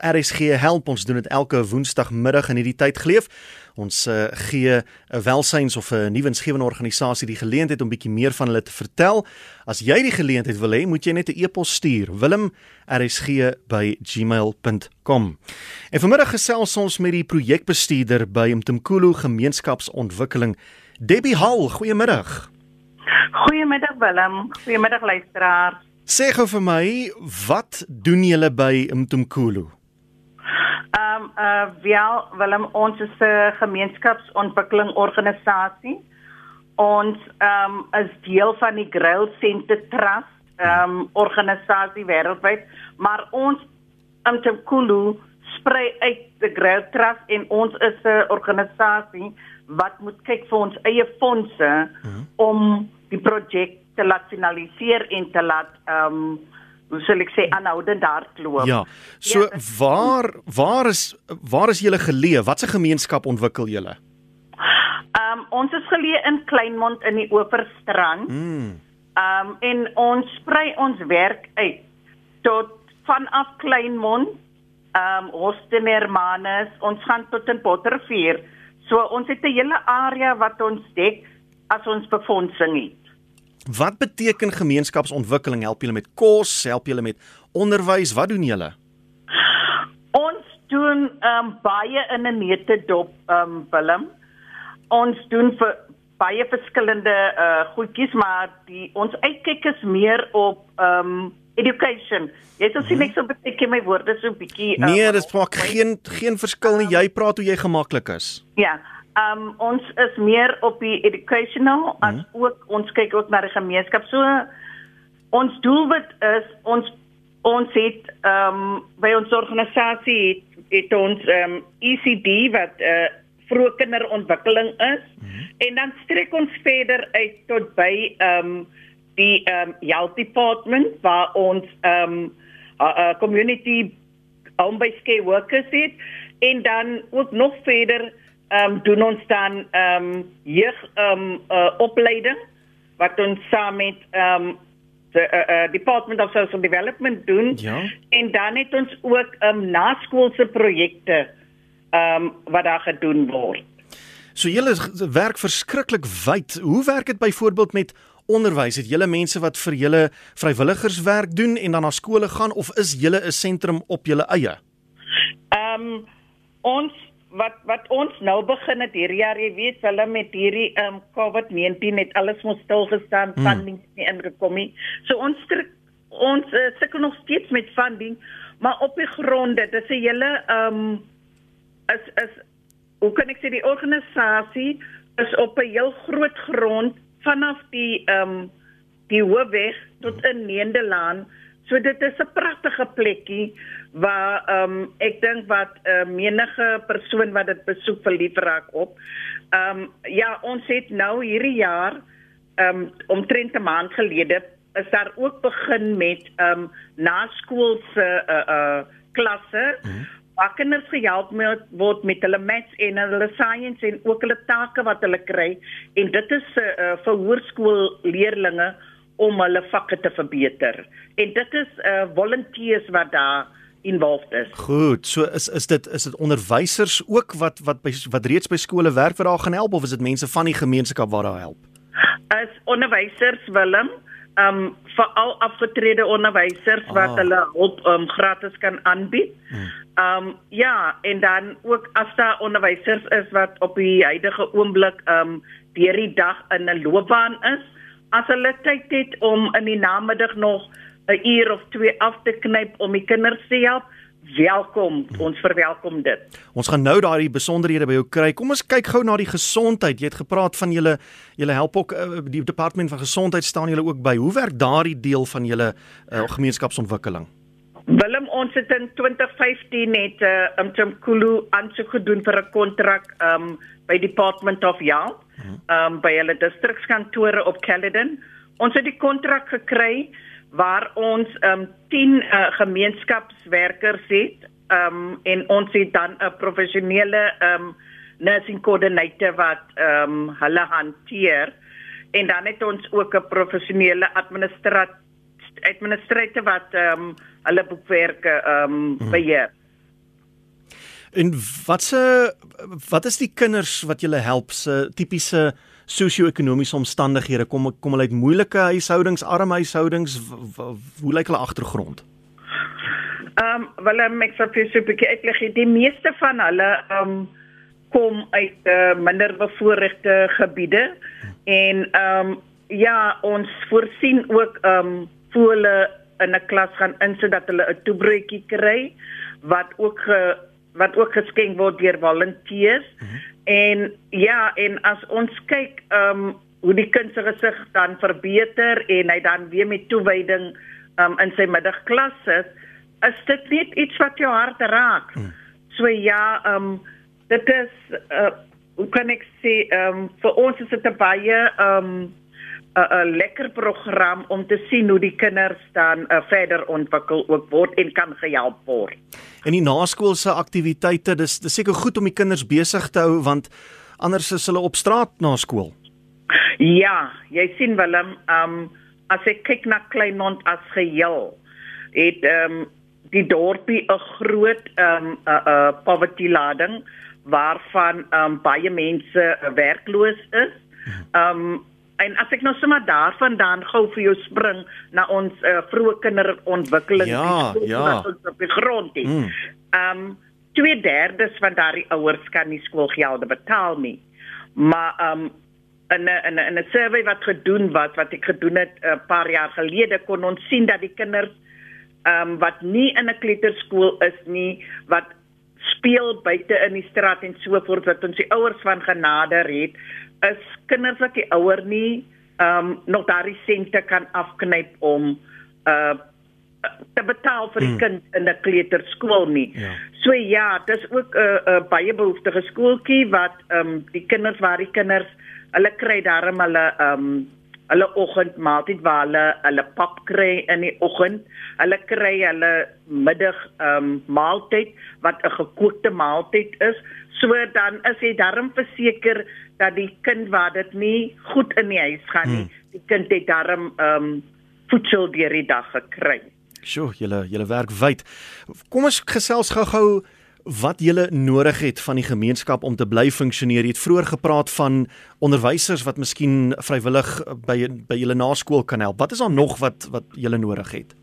RSG help. Ons doen dit elke woensdagmiddag in hierdie tyd geleef. Ons uh, gee 'n welsyns of 'n nuwe insgewende organisasie die geleentheid om bietjie meer van hulle te vertel. As jy die geleentheid wil hê, moet jy net 'n e-pos stuur: wilm@rsg@gmail.com. En vanmiddag gesels ons met die projekbestuurder by Mtumkulu Gemeenskapsontwikkeling, Debbie Hall. Goeiemiddag. Goeiemiddag Willem. Goeiemiddag luisteraars. Sê gou vir my, wat doen julle by Mtumkulu? Ehm um, uh wel Willem, ons is 'n gemeenskapsontwikkeling organisasie. Ons ehm um, is deel van die Grail Center Trust ehm um, organisasie wêreldwyd, maar ons Mtumkulu sprei uit die Grail Trust en ons is 'n organisasie wat moet kyk vir ons eie fondse hmm. om die projek te laat finaliseer en te laat ehm um, hoe sal ek sê aanhoudend daar loop. Ja. So ja, waar waar is waar is julle geleë? Watse gemeenskap ontwikkel julle? Ehm um, ons is geleë in Kleinmond in die Oeverstrand. Mm. Ehm um, en ons sprei ons werk uit tot vanaf Kleinmond, ehm um, Oostermermanus, ons gaan tot in Pottervier. So ons het 'n hele area wat ons dek as ons befondsing het. Wat beteken gemeenskapsontwikkeling? Help julle met kos, help julle met onderwys? Wat doen julle? Ons doen ehm um, baie in 'n nette dop ehm um, Willem. Ons doen vir baie verskillende uh goedjies, maar die ons uitkyk is meer op ehm um, education. Jy sê sien ek so beteken my woorde so bietjie um, Nee, dit maak geen geen verskil nie. Jy praat hoe jy gemaklik is. Ja. Um ons is meer op die educational mm as ook ons kyk ook na die gemeenskap. So ons doelwit is ons ons het um by ons organisasie het, het ons um ECD wat 'n uh, vroeë kinderontwikkeling is mm -hmm. en dan strek ons verder uit tot by um die um health department waar ons um 'n uh, uh, community home based care workers het en dan ook nog verder ehm um, doen ons dan ehm um, jeug ehm um, uh, opleiding wat ons saam met ehm um, die uh, uh, Department of Social Development doen ja. en dan het ons ook ehm um, naskoolse projekte ehm um, wat daar gedoen word. So julle werk verskriklik wyd. Hoe werk dit byvoorbeeld met onderwys? Het julle mense wat vir julle vrywilligerswerk doen en dan na skole gaan of is julle 'n sentrum op julle eie? Ehm um, ons wat wat ons nou begin het hierdie jaar, jy weet, hulle met hierdie um COVID-19 het alles mos stil gestaan, hmm. funding nie ingekom nie. So ons strik, ons uh, sukkel nog steeds met funding, maar op die grond, dit is 'n hele um is is hoe kan ek sê die organisasie is op 'n heel groot grond vanaf die um die hoofweg tot in Nederland. So dit is 'n pragtige plekkie waar ehm um, ek dink wat uh, menige persoon wat dit besoek verlief raak op. Ehm um, ja, ons het nou hierdie jaar ehm um, omtrent 'n maand gelede is daar ook begin met ehm um, naskoolse uh uh klasse. Hmm. Waar kinders gehelp met, word met hulle maths en hulle science en ook hulle take wat hulle kry en dit is uh, vir hoërskoolleerdlinge om hulle vakke te verbeter. En dit is uh volunteers wat daar involved is. Goed, so is is dit is dit onderwysers ook wat wat by wat reeds by skole werk wat daar gaan help of is dit mense van die gemeenskap wat daar help? As onderwysers Willem, ehm um, vir al afgetrede onderwysers ah. wat hulle hulp um, gratis kan aanbied. Hmm. Ehm um, ja, en dan ook as daar onderwysers is wat op die huidige oomblik ehm um, deur die dag in 'n loopbaan is, as hulle tyd het om in die namiddag nog 'n uur of twee af te knyp om die kinders te help, welkom. Ons verwelkom dit. Ons gaan nou daai besonderhede by jou kry. Kom ons kyk gou na die gesondheid. Jy het gepraat van julle julle help ook uh, die departement van gesondheid staan julle ook by. Hoe werk daardie deel van julle uh, gemeenskapsontwikkeling? Willem ons het in 2015 net 'n uh, Mtumkulu aansoek gedoen vir 'n kontrak um by Department of Health um by hulle distrikskantore op Caledon. Ons het die kontrak gekry waar ons um 10 uh, gemeenskapswerkers het um en ons het dan 'n professionele um nursing coordinator wat um hulle hanteer en dan het ons ook 'n professionele administrateur administrateur wat um hulle boekwerke um beheer. En wat se wat is die kinders wat jy help? Se tipiese sosio-ekonomiese omstandighede kom kom hulle uit moeilike huishoudings, arm huishoudings, hoe lyk hulle agtergrond? Ehm um, wel ek sou vir super uitlig die meeste van hulle ehm um, kom uit uh, minder bevoorregte gebiede. En ehm um, ja, ons voorsien ook ehm um, volle in 'n klas gaan insit dat hulle 'n toebreekie kry wat ook ge, wat ook geskenk word deur volonteërs. Mm -hmm. En ja, en as ons kyk ehm um, hoe die kind se gesig dan verbeter en hy dan weer met toewyding ehm um, in sy middagklas is, is dit net iets wat jou hart raak. Mm. So ja, ehm um, dit is uh, hoe kan ek sê ehm um, vir ons is dit 'n baie ehm um, 'n lekker program om te sien hoe die kinders dan uh, verder ontwikkel ook word en kan gehelp word. En die naskoolse aktiwiteite, dis dis seker goed om die kinders besig te hou want anders is hulle op straat na skool. Ja, jy sien Willem, um as ek kyk na Kleinmond as geheel, het um die dorpie 'n groot um 'n uh, uh, poverty lading waarvan um baie mense werkloos is. Um En as ek nou sommer daarvandaan gou vir jou spring na ons uh, vroeë kinderontwikkeling ja, ja. op die grond. Ehm mm. um, twee derdes van daardie ouers kan nie skoolgelde betaal nie. Maar ehm um, in 'n in 'n in 'n survey wat gedoen was wat ek gedoen het 'n uh, paar jaar gelede kon ons sien dat die kinders ehm um, wat nie in 'n kleuterskool is nie, wat speel buite in die straat en so voort wat ons die ouers van genader het is kinders wat die ouer nie ehm um, nog daardie sente kan afknyp om uh te betaal vir die hmm. kind in 'n kleuterskool nie. Ja. So ja, dis ook 'n uh, uh, baie behoeftige skooltjie wat ehm um, die kinders waar die kinders hulle kry daarom hulle ehm um, hulle oggendmaaltyd waar hulle hulle pap kry in die oggend. Hulle kry hulle middag ehm um, maaltyd wat 'n gekookte maaltyd is. So dan is jy darm verseker dat die kind wat dit nie goed in die huis gaan nie, hmm. die kind het darm ehm um, voedsel deur die dag gekry. Sjoe, julle julle werk wyd. Kom ons gesels gou-gou wat julle nodig het van die gemeenskap om te bly funksioneer. Jy het vroeër gepraat van onderwysers wat miskien vrywillig by by julle naskool kan help. Wat is daar nog wat wat julle nodig het?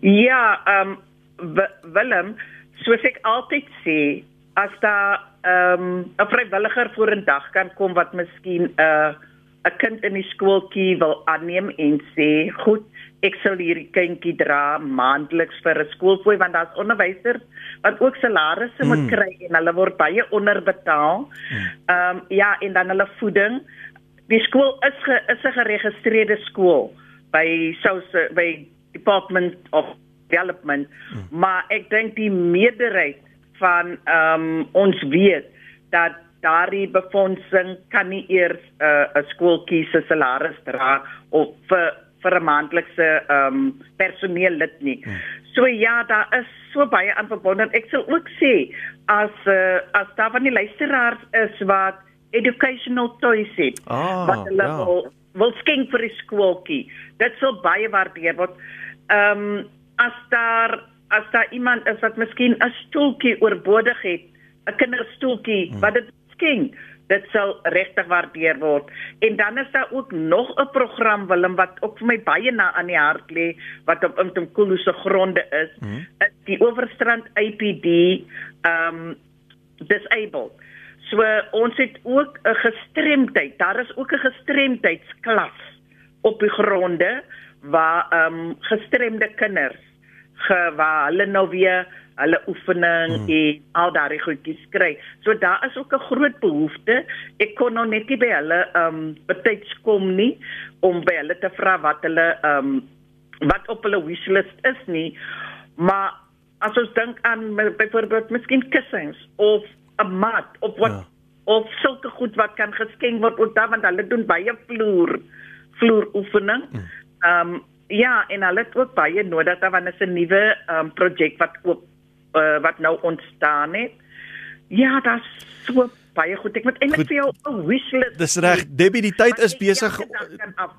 Ja, ehm um, Willem, soos ek altyd sê, as daar ehm um, 'n vrywilliger vorendag kan kom wat miskien 'n uh, 'n kind in die skooltjie wil aanneem en sê, "Goed, ek sal hierdie kindjie dra maandeliks vir 'n skoolfooi want daar's onderwysers wat ook salarisse mm. moet kry en hulle word baie onderbetaal." Mm. Ehm mm. um, ja, en dan hulle voeding. Die skool is ge, is 'n geregistreerde skool by South by Department of Development, mm. maar ek dink die meerderheid van ehm um, ons weet dat daardie befondsing kan nie eers 'n uh, skooltjie se salaris dra of vir vir 'n maandelikse ehm um, personeel lid nie. Hmm. So ja, daar is so baie aan verbonde. Ek sal ook sê as uh, as daar van die luisteraars is wat educational toys het ah, wat hulle ja. wil, wil skenk vir die skooltjie. Dit sal baie waardeer word. Ehm um, as daar as daar iemand is wat miskien 'n stoeltjie oorbodig het, 'n kinderstoeltjie hmm. wat dit skenk, dit sal regtig waardeer word. En dan is daar ook nog 'n program Willem wat ook vir my baie na aan die hart lê wat op Imtomkulu se gronde is, hmm. is die Oeverstrand APD um disabled. So ons het ook 'n gestremdheid. Daar is ook 'n gestremdheidsklas op die gronde waar um gestremde kinders ge waar hulle nou weer hulle oefening hmm. en al daardie goedjies kry. So daar is ook 'n groot behoefte. Ek kon nou net nie by hulle ehm um, betyds kom nie om by hulle te vra wat hulle ehm um, wat op hulle wishlist is nie. Maar as ons dink aan byvoorbeeld miskien kussings of 'n mat of wat ja. of sulke goed wat kan geskenk word ook daar want hulle doen baie vloer vloer oefening. Hmm. Ehm um, Ja, en hulle het ook baie nodig dat wanneer 'n nuwe um, projek wat oop uh, wat nou ontstaan het. Ja, daar's so baie goed. Ek moet eintlik vir jou 'n wishlist. Dis reg. Debbie, die tyd is besig.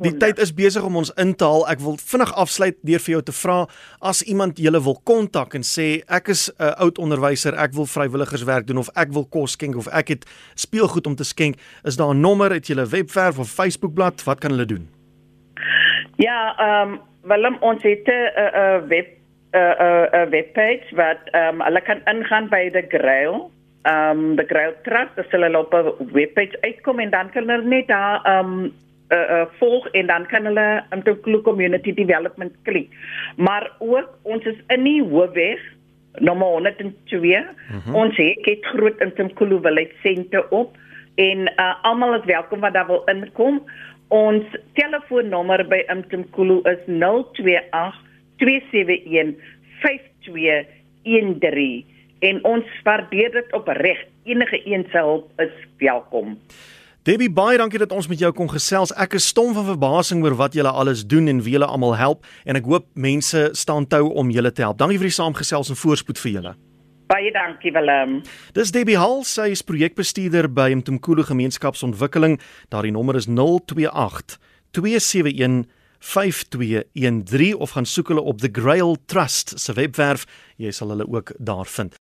Die tyd is besig om ons in te haal. Ek wil vinnig afsluit deur vir jou te vra as iemand julle wil kontak en sê ek is 'n uh, oud onderwyser, ek wil vrywilligerswerk doen of ek wil kos skenk of ek het speelgoed om te skenk, is daar 'n nommer, het julle webwerf of Facebookblad, wat kan hulle doen? Ja, ehm um, Willem, ons het 'n uh, uh, web 'n uh, 'n uh, uh, webpage wat ehm um, hulle kan ingaan by the Grail. Ehm um, the Grail Trust, dis hulle op 'n webpage uitkom en dan kan hulle net daar ehm um, uh, uh, volg en dan kan hulle om te Klu Community Development klik. Maar ook ons is in die Hoofweg nommer 102. Mm -hmm. Ons het, het groot Intimkulu Village sente op en uh, almal is welkom wat daar wil inkom. Ons telefoonnommer by Intimkulu is 028 271 5213 en ons waardeer dit opreg. Enige een se hulp is welkom. Debbie baie dankie dat ons met jou kon gesels. Ek is stom van verbasing oor wat julle alles doen en wie julle almal help en ek hoop mense staan tou om julle te help. Dankie vir die saamgesels en voorspoed vir julle. Baie dankie Willem. Dis Debbie Hall, sy is projekbestuurder by Mtumkulu Gemeenskapsontwikkeling. Daardie nommer is 028 271 5213 of gaan soek hulle op the Grail Trust se webwerf. Jy sal hulle ook daar vind.